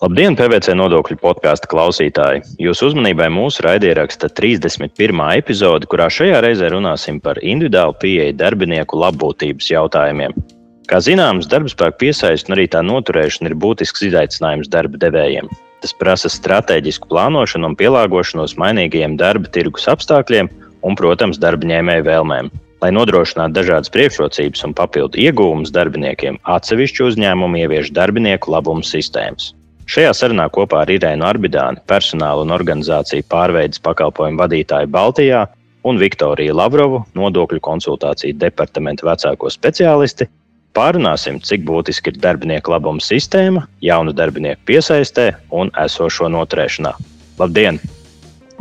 Labdien, PVC nodokļu podkāstu klausītāji! Jūsu uzmanībai mūsu raidieraksta 31. epizode, kurā šajā reizē runāsim par individuālu pieeju darbinieku labbūtības jautājumiem. Kā zināms, darbspēku piesaist un arī tā noturēšana ir būtisks izaicinājums darba devējiem. Tas prasa strateģisku plānošanu un pielāgošanos mainīgajiem darba tirgus apstākļiem un, protams, darba ņēmēju vēlmēm. Lai nodrošinātu dažādas priekšrocības un papildu iegūmus darbiniekiem, atsevišķi uzņēmumi ievieš darbinieku labumu sistēmas. Šajā sarunā kopā ar Irēnu Arbidāni, personāla un organizāciju pārveidas pakalpojumu vadītāju Baltijā un Viktoriju Lavrovu, nodokļu konsultāciju departamenta vecāko speciālisti, pārunāsim, cik būtiski ir darbinieku labuma sistēma, jaunu darbinieku piesaistē un esošo noturēšanā. Labdien!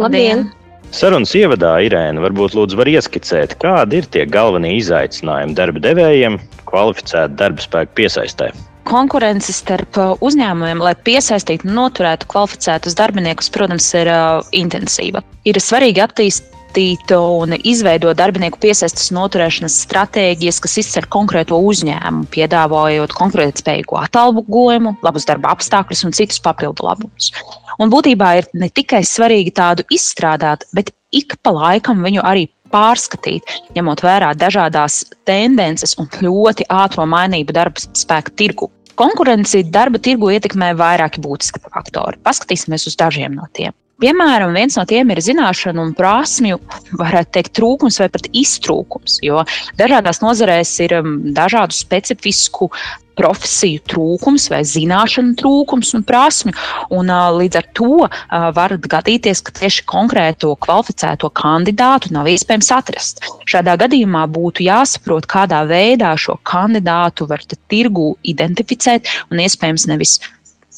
Labdien! Sarunas ievadā Irēna varbūt lūdzu var ieskicēt, kādi ir tie galvenie izaicinājumi darba devējiem kvalificētu darba spēku piesaistē konkurence starp uh, uzņēmumiem, lai piesaistītu un noturētu kvalificētus darbiniekus, protams, ir uh, intensīva. Ir svarīgi attīstīt un izveidot darbinieku piesaistes noturēšanas stratēģijas, kas izcer konkrēto uzņēmumu, piedāvājot konkurētspējīgu atalgojumu, labus darba apstākļus un citus papildu labumus. Un būtībā ir ne tikai svarīgi tādu izstrādāt, bet ik pa laikam viņu arī pārskatīt, ņemot vērā dažādas tendences un ļoti ātrā mainību darba spēka tirgu. Konkurenci darba tirgu ietekmē vairāki būtiski faktori. Paskatīsimies uz dažiem no tiem. Piemēram, viens no tiem ir zināšanu un prasmju, varētu teikt, trūkums vai pat iztrūkums. Jo dažādās nozarēs ir um, dažādu specifisku profesiju trūkums vai zināšanu trūkums un prasmju. Un, līdz ar to var gadīties, ka tieši konkrēto kvalificēto kandidātu nav iespējams atrast. Šādā gadījumā būtu jāsaprot, kādā veidā šo kandidātu var tirgu identificēt un iespējams nevis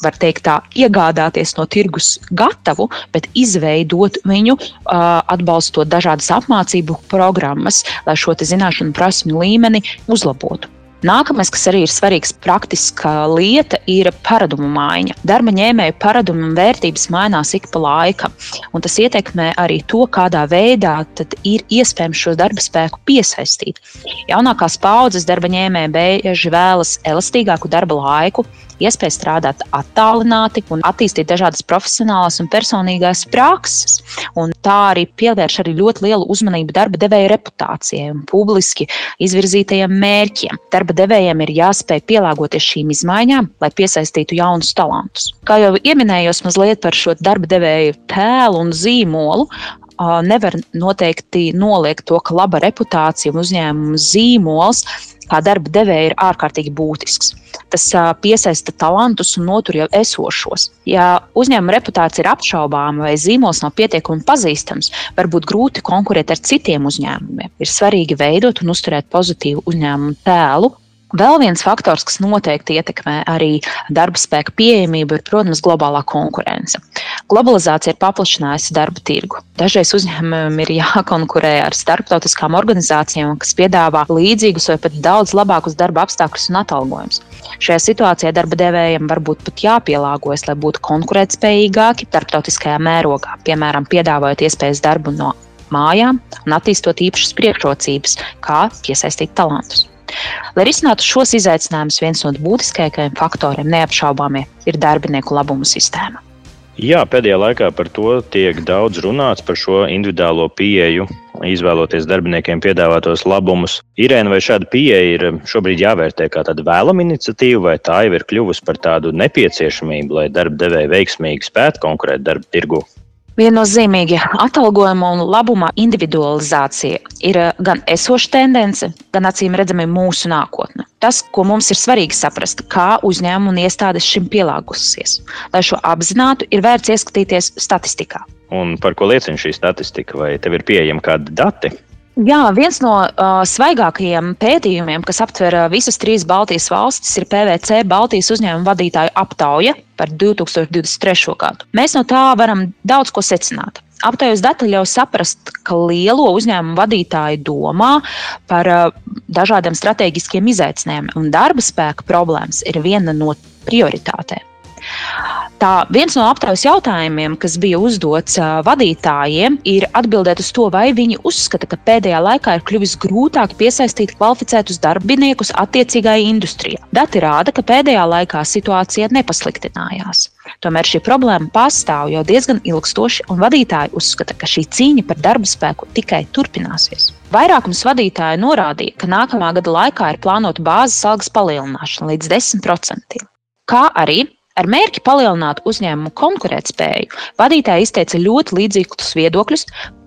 var teikt, tā, iegādāties no tirgus gatavu, bet izveidot viņu, atbalstot dažādas apmācību programmas, lai šo zināšanu prasmu līmeni uzlabotu. Nākamais, kas arī ir svarīgs, praktiska lieta, ir paradumu maiņa. Darba ņēmēju paradumu un vērtības mainās ik pa laikam, un tas ietekmē arī to, kādā veidā ir iespējams šo darba spēku piesaistīt. Jaunākās paudzes darba ņēmēji bieži vēlas elastīgāku darba laiku, iespēju strādāt attālināti un attīstīt dažādas profesionālās un personīgās prakses. Un tā arī pievērš arī ļoti lielu uzmanību darba devēja reputācijai un publiski izvirzītajiem mērķiem. Darba devējiem ir jāspēj pielāgoties šīm izmaiņām, lai piesaistītu jaunus talantus. Kā jau pieminējos mazliet par šo darba devēju tēlu un zīmolu, nevar noteikti noliegt to, ka laba reputācija un uzņēmuma zīmols darba devēja ir ārkārtīgi būtisks. Tas piesaista talantus un notur jau esošos. Ja uzņēmuma reputācija ir apšaubāma vai zīmols nav pietiekami pazīstams, var būt grūti konkurēt ar citiem uzņēmumiem. Ir svarīgi veidot un uzturēt pozitīvu uzņēmumu tēlu, Vēl viens faktors, kas noteikti ietekmē arī darba spēka pieejamību, ir, protams, globālā konkurence. Globalizācija ir paplašinājusi darba tirgu. Dažreiz uzņēmumiem ir jākonkurē ar starptautiskām organizācijām, kas piedāvā līdzīgus vai pat daudz labākus darba apstākļus un atalgojumus. Šajā situācijā darba devējiem varbūt pat jāpielāgojas, lai būtu konkurētspējīgāki starptautiskajā mērogā, piemēram, piedāvājot iespējas darbu no mājām un attīstot īpašas priekšrocības, kā piesaistīt talantus. Lai risinātu šos izaicinājumus, viens no būtiskākajiem faktoriem neapšaubāmie ir darbinieku labumu sistēma. Jā, pēdējā laikā par to tiek daudz runāts, par šo individuālo pieeju, izvēloties darbiniekiem piedāvātos labumus. Irēna, vai šāda pieeja ir šobrīd jāvērtē kā tāda vēlama iniciatīva, vai tā jau ir kļuvusi par tādu nepieciešamību, lai darba devēji veiksmīgi spētu konkurēt darba tirgu? Viennozīmīgi atalgojuma un labuma individualizācija ir eh, gan esoša tendence, gan acīm redzami mūsu nākotne. Tas, ko mums ir svarīgi saprast, kā uzņēmumi un iestādes šim pielāgosies. Lai šo apzinātu, ir vērts ieskatīties statistikā. Un par ko liecina šī statistika? Vai tev ir pieejami kādi dati? Jā, viens no uh, svaigākajiem pētījumiem, kas aptver uh, visas trīs Baltijas valstis, ir PVC Baltijas uzņēmumu vadītāju aptauja par 2023. gadu. Mēs no tā varam daudz ko secināt. Aptaujas dati ļauj saprast, ka lielo uzņēmumu vadītāji domā par uh, dažādiem strateģiskiem izaicinājumiem, un darba spēka problēmas ir viena no prioritātēm. Tā viens no aptaujas jautājumiem, kas bija uzdots vadītājiem, ir atbildēt uz to, vai viņi uzskata, ka pēdējā laikā ir kļuvis grūtāk piesaistīt kvalificētus darbiniekus attiecīgajā industrijā. Dati rāda, ka pēdējā laikā situācija nepasliktinājās. Tomēr šī problēma pastāv jau diezgan ilgstoši, un vadītāji uzskata, ka šī cīņa par darba spēku tikai turpināsies. Vairākums vadītāju norādīja, ka nākamā gada laikā ir plānota bāzes algas palielināšana līdz 10%. Kā arī Ar mērķi palielināt uzņēmumu konkurētspēju, vadītāji izteica ļoti līdzīgus viedokļus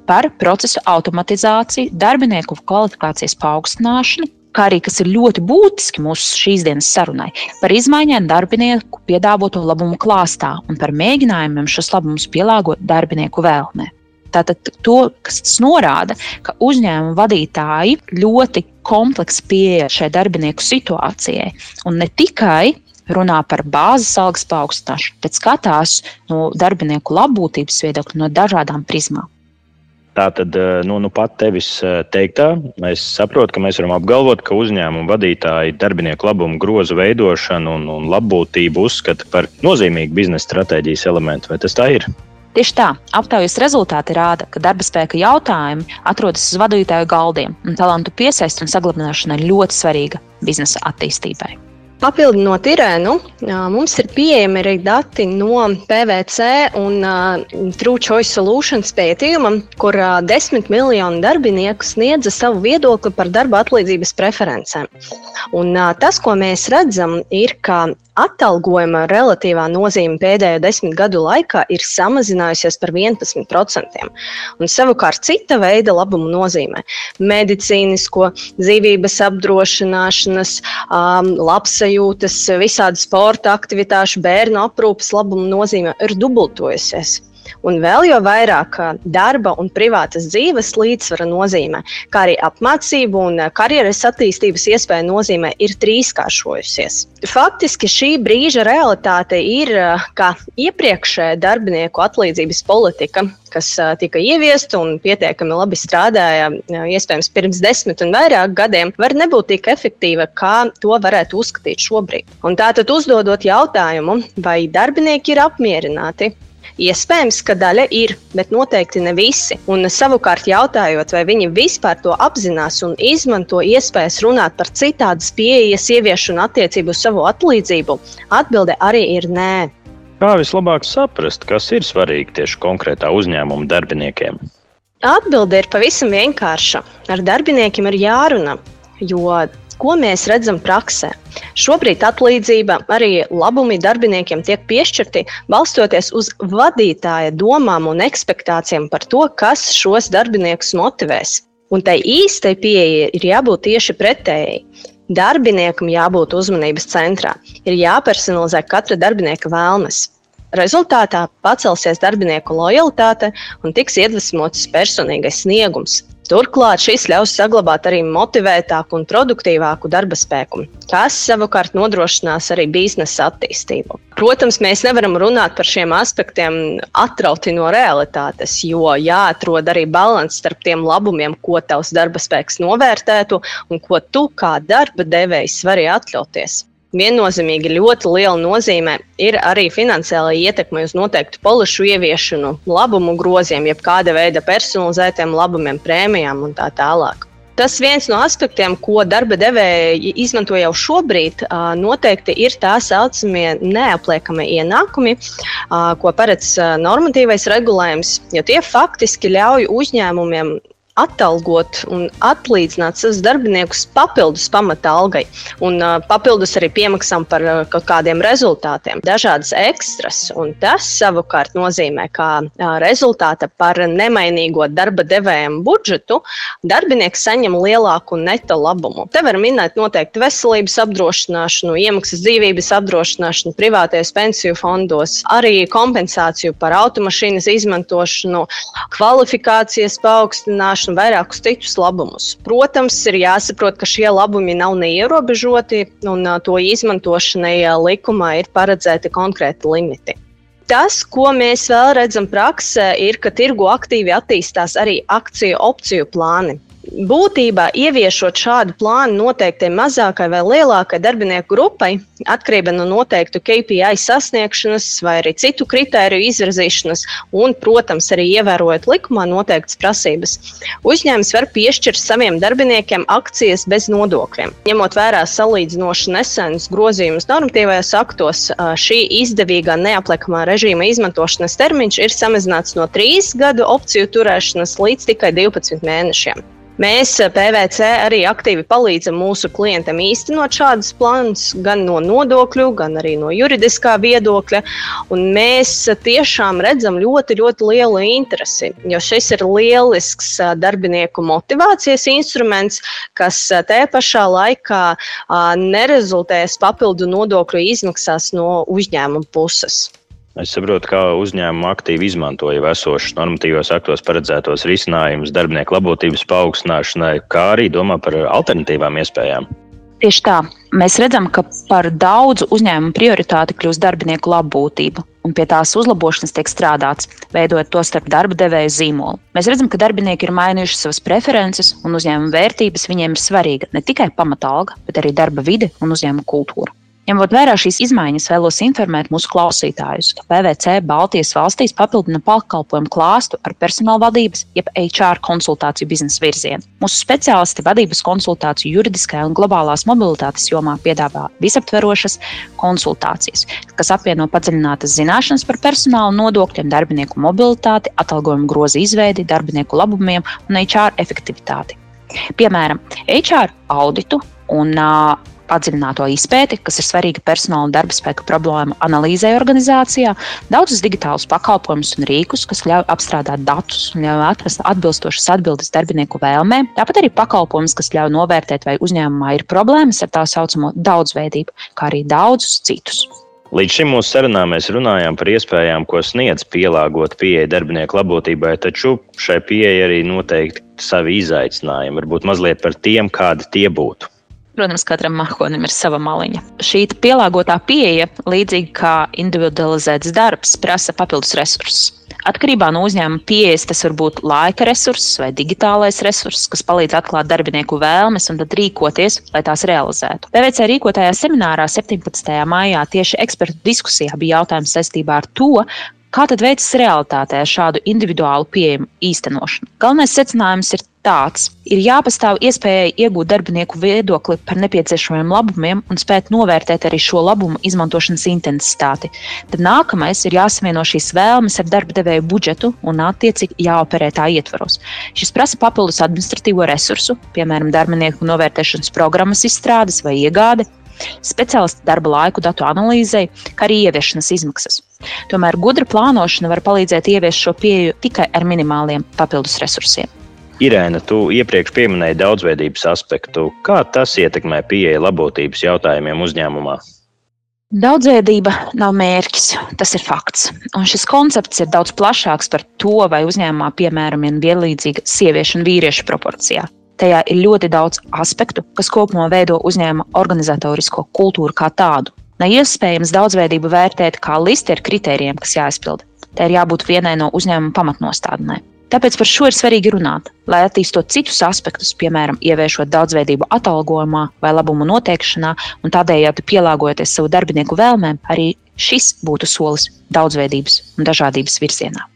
par procesu automatizāciju, darbinieku kvalifikācijas paaugstināšanu, kā arī, kas ir ļoti būtiski mūsu šīs dienas sarunai, par izmaiņām darbinieku piedāvāto labumu klāstā un par mēģinājumiem šos labumus pielāgot darbinieku vēlmēm. Tātad to, kas norāda, ka uzņēmuma vadītāji ļoti kompleksi pieeja šai darbinieku situācijai. Un ne tikai runā par bāzes algas paaugstināšanu, bet skatās no darbinieku labbūtības viedokļa no dažādām prizmām. Tātad, eh, nu, nu pat tevis eh, teiktā, es saprotu, ka mēs varam apgalvot, ka uzņēmuma vadītāji darbinieku labumu grozu veidošanu un, un labbūtību uzskata par nozīmīgu biznesa stratēģijas elementu. Vai tas tā ir? Tieši tā, aptaujas rezultāti rāda, ka darba spēka jautājumi atrodas uz vadītāju galdiem, un talantu piesaist un saglabāšana ir ļoti svarīga biznesa attīstībai. Papildinot Irēnu, mums ir pieejami arī dati no PVC un True Choice Solutions pētījuma, kur desmit miljonu darbinieku sniedza savu viedokli par darba atlīdzības preferencēm. Un tas, ko mēs redzam, ir, ka atalgojuma relatīvā nozīme pēdējo desmit gadu laikā ir samazinājusies par 11%. Un savukārt cita veida labumu nozīmē - medicīnisko, dzīvības apdrošināšanas, um, labsajūtas, visādi sporta aktivitāšu, bērnu aprūpas labumu nozīme ir dubultojusies. Un vēl jau vairāk darba un privātas dzīves līdzsvara nozīmē, kā arī apmācību un karjeras attīstības iespēju nozīmē ir trīskāršojusies. Faktiski šī brīža realitāte ir, ka iepriekšējā darbinieku atlīdzības politika, kas tika ieviesta un pietiekami labi strādāja, iespējams, pirms desmit un vairāk gadiem, var nebūt tik efektīva, kā to varētu uzskatīt šobrīd. Un tātad uzdodot jautājumu, vai darbinieki ir apmierināti Iespējams, ka daļa ir, bet noteikti ne visi. Un savukārt jautājot, vai viņi vispār to apzinās un izmanto iespējas runāt par citādas pieejas ieviešanu attiecību uz savu atlīdzību, atbilde arī ir nē. Kā vislabāk saprast, kas ir svarīgi tieši konkrētā uzņēmuma darbiniekiem? Atbilde ir pavisam vienkārša. Ar darbiniekiem ir jārunā, jo Ko mēs redzam praksē? Šobrīd atlīdzība, arī labumi darbiniekiem tiek piešķirti balstoties uz vadītāja domām un expectācijām par to, kas šos darbiniekus motivēs. Un tai īstai pieeja ir jābūt tieši pretējai. Darbiniekam jābūt uzmanības centrā, ir jāpersonalizē katra darbinieka vēlmes. Rezultātā pacelsies darbinieku lojalitāte un tiks iedvesmots personīgais sniegums, Turklāt šis ļaus saglabāt arī motivētāku un produktīvāku darba spēku, kas savukārt nodrošinās arī biznesa attīstību. Protams, mēs nevaram runāt par šiem aspektiem atrauti no realitātes, jo jāatrod arī līdzsvars starp tiem labumiem, ko tavs darba spēks novērtētu un ko tu kā darba devējs vari atļauties viennozīmīgi ļoti liela nozīme ir arī finansiāla ietekme uz noteiktu polišu ieviešanu, labumu groziem, jeb kāda veida personalizētiem labumiem, prēmijām un tā tālāk. Tas viens no aspektiem, ko darba devēji izmanto jau šobrīd, noteikti ir tā saucamie neapliekamie ienākumi, ko paredz normatīvais regulējums, jo tie faktiski ļauj uzņēmumiem atalgot un atlīdzināt savus darbiniekus papildus pamata algai un uh, papildus arī piemaksām par uh, kaut kādiem rezultātiem, dažādas ekstras. Tas savukārt nozīmē, ka uh, rezultāta par nemainīgo darba devējumu budžetu darbinieks saņem lielāku neto labumu. Te var minēt noteikti veselības apdrošināšanu, iemaksas dzīvības apdrošināšanu privātajos pensiju fondos, arī kompensāciju par automašīnas izmantošanu, kvalifikācijas paaugstināšanu un vairākus citus labumus. Protams, ir jāsaprot, ka šie labumi nav neierobežoti, un to izmantošanai likumā ir paredzēti konkrēti limiti. Tas, ko mēs vēl redzam praksē, ir, ka tirgu aktīvi attīstās arī akciju opciju plāni. Būtībā ieviešot šādu plānu noteikti mazākai vai lielākai darbinieku grupai, atkarībā no noteiktu KPI sasniegšanas vai arī citu kritēriju izvirzīšanas, un, protams, arī ievērojot likumā noteiktas prasības, uzņēmums var piešķirt saviem darbiniekiem akcijas bez nodokļiem. Ņemot vērā salīdzinoši nesenus grozījumus normatīvajos aktos, šī izdevīgā neapliekamā režīma izmantošanas termiņš ir samazināts no 3 gadu opciju turēšanas līdz tikai 12 mēnešiem. Mēs eh, PVC arī aktīvi palīdzam mūsu klientam īstenot šādus plānus, gan no nodokļu, gan arī no juridiskā viedokļa. Un mēs tiešām redzam ļoti, ļoti lielu interesi, jo šis ir lielisks eh, darbinieku motivācijas instruments, kas eh, te pašā laikā nerezultēs papildu nodokļu izmaksās no uzņēmuma puses. Es saprotu, kā uzņēmumi aktīvi izmanto jau esošus normatīvos aktos paredzētos risinājumus darbinieku labotības paaugstināšanai, kā arī domā par alternatīvām iespējām. Tieši tā. Mēs redzam, ka par daudzu uzņēmumu prioritāti kļūst darbinieku labbūtība, un pie tās uzlabošanas tiek strādāts, veidojot to starp darba devēju zīmolu. Mēs redzam, ka darbinieki ir mainījuši savas preferences, un uzņēmuma vērtības viņiem ir svarīga ne tikai pamatalga, bet arī darba vide un uzņēmuma kultūra. Ņemot vērā šīs izmaiņas, vēlos informēt mūsu klausītājus, ka PVC Baltijas valstīs papildina pakalpojumu klāstu ar personāla vadības, jeb HR konsultāciju biznesa virzienu. Mūsu speciālisti vadības konsultāciju juridiskajā un globālās mobilitātes jomā piedāvā visaptverošas konsultācijas, kas apvieno padziļinātas zināšanas par personāla nodokļiem, darbinieku mobilitāti, atalgojumu grozu izveidi, darbinieku labumiem un HR efektivitāti. Piemēram, HR auditu un uh, padziļināto izpēti, kas ir svarīga personāla un darba spēka problēma analīzē organizācijā, daudzus digitālus pakalpojumus un rīkus, kas ļauj apstrādāt datus un ļauj atrast atbilstošas atbildes darbinieku vēlmēm, tāpat arī pakalpojumus, kas ļauj novērtēt, vai uzņēmumā ir problēmas ar tā saucamo daudzveidību, kā arī daudzus citus. Līdz šim mūsu sarunā mēs runājām par iespējām, ko sniedz pielāgot pieeja darbinieku labotībai, taču šai pieeja arī noteikti savi izaicinājumi, varbūt mazliet par tiem, kādi tie būtu. Protams, katram mākonim ir sava maliņa. Šī pielāgotā pieeja, līdzīgi kā individualizēts darbs, prasa papildus resursus. Atkarībā no uzņēmuma pieejas tas var būt laika resurss vai digitālais resurss, kas palīdz atklāt darbinieku vēlmes un tad rīkoties, lai tās realizētu. PVC rīkotajā seminārā 17. maijā tieši ekspertu diskusijā bija jautājums saistībā ar to, Kā tad veicas realitātē šādu individuālu pieejamu īstenošanu? Galvenais secinājums ir tāds: ir jāpastāv iespējai iegūt darbinieku viedokli par nepieciešamiem labumiem un spēt novērtēt arī šo labumu izmantošanas intensitāti. Tad nākamais ir jāsavieno šīs vēlmes ar darba devēju budžetu un attiecīgi jāoperē tā ietvaros. Šis prasa papildus administratīvo resursu, piemēram, darbinieku novērtēšanas programmas izstrādes vai iegāde speciālistu darba laiku datu analīzei, kā arī ieviešanas izmaksas. Tomēr gudra plānošana var palīdzēt ieviest šo pieeju tikai ar minimāliem papildus resursiem. Irēna, tu iepriekš pieminēji daudzveidības aspektu. Kā tas ietekmē pieeja labotības jautājumiem uzņēmumā? Daudzveidība nav mērķis, tas ir fakts. Un šis koncepts ir daudz plašāks par to, vai uzņēmumā piemēram ir vienlīdzīga sieviešu un vīriešu proporcijā. Tajā ir ļoti daudz aspektu, kas kopumā veido uzņēmuma organizatorisko kultūru kā tādu. Nav iespējams daudzveidību vērtēt kā listi ar kritērijiem, kas jāizpilda. Tā ir jābūt vienai no uzņēmuma pamatnostādnēm. Tāpēc par šo ir svarīgi runāt, lai attīstot citus aspektus, piemēram, ieviešot daudzveidību atalgojumā vai labumu noteikšanā, un tādējādi pielāgojoties savu darbinieku vēlmēm, arī šis būtu solis daudzveidības un dažādības virzienā.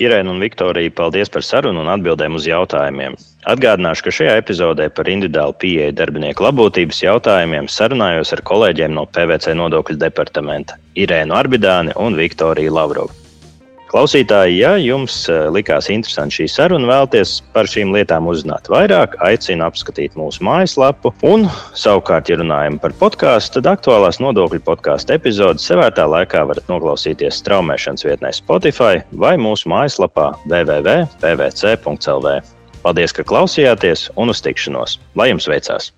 Irēna un Viktorija, paldies par sarunu un atbildēm uz jautājumiem. Atgādināšu, ka šajā epizodē par individuālu pieeju darbinieku labotības jautājumiem sarunājos ar kolēģiem no PVC nodokļu departamenta Irēnu Arbidāni un Viktoriju Lavrovu. Klausītāji, ja jums eh, likās interesanti šī saruna, vēlties par šīm lietām uzzināt vairāk, aicinu apskatīt mūsu mājaslapu. Un, savukārt, ja runājam par podkāstu, tad aktuālās nodokļu podkāstu epizodes sevētā laikā varat noklausīties straumēšanas vietnē Spotify vai mūsu mājaslapā www.pvc.lv. Paldies, ka klausījāties un uz tikšanos! Lai jums veicās!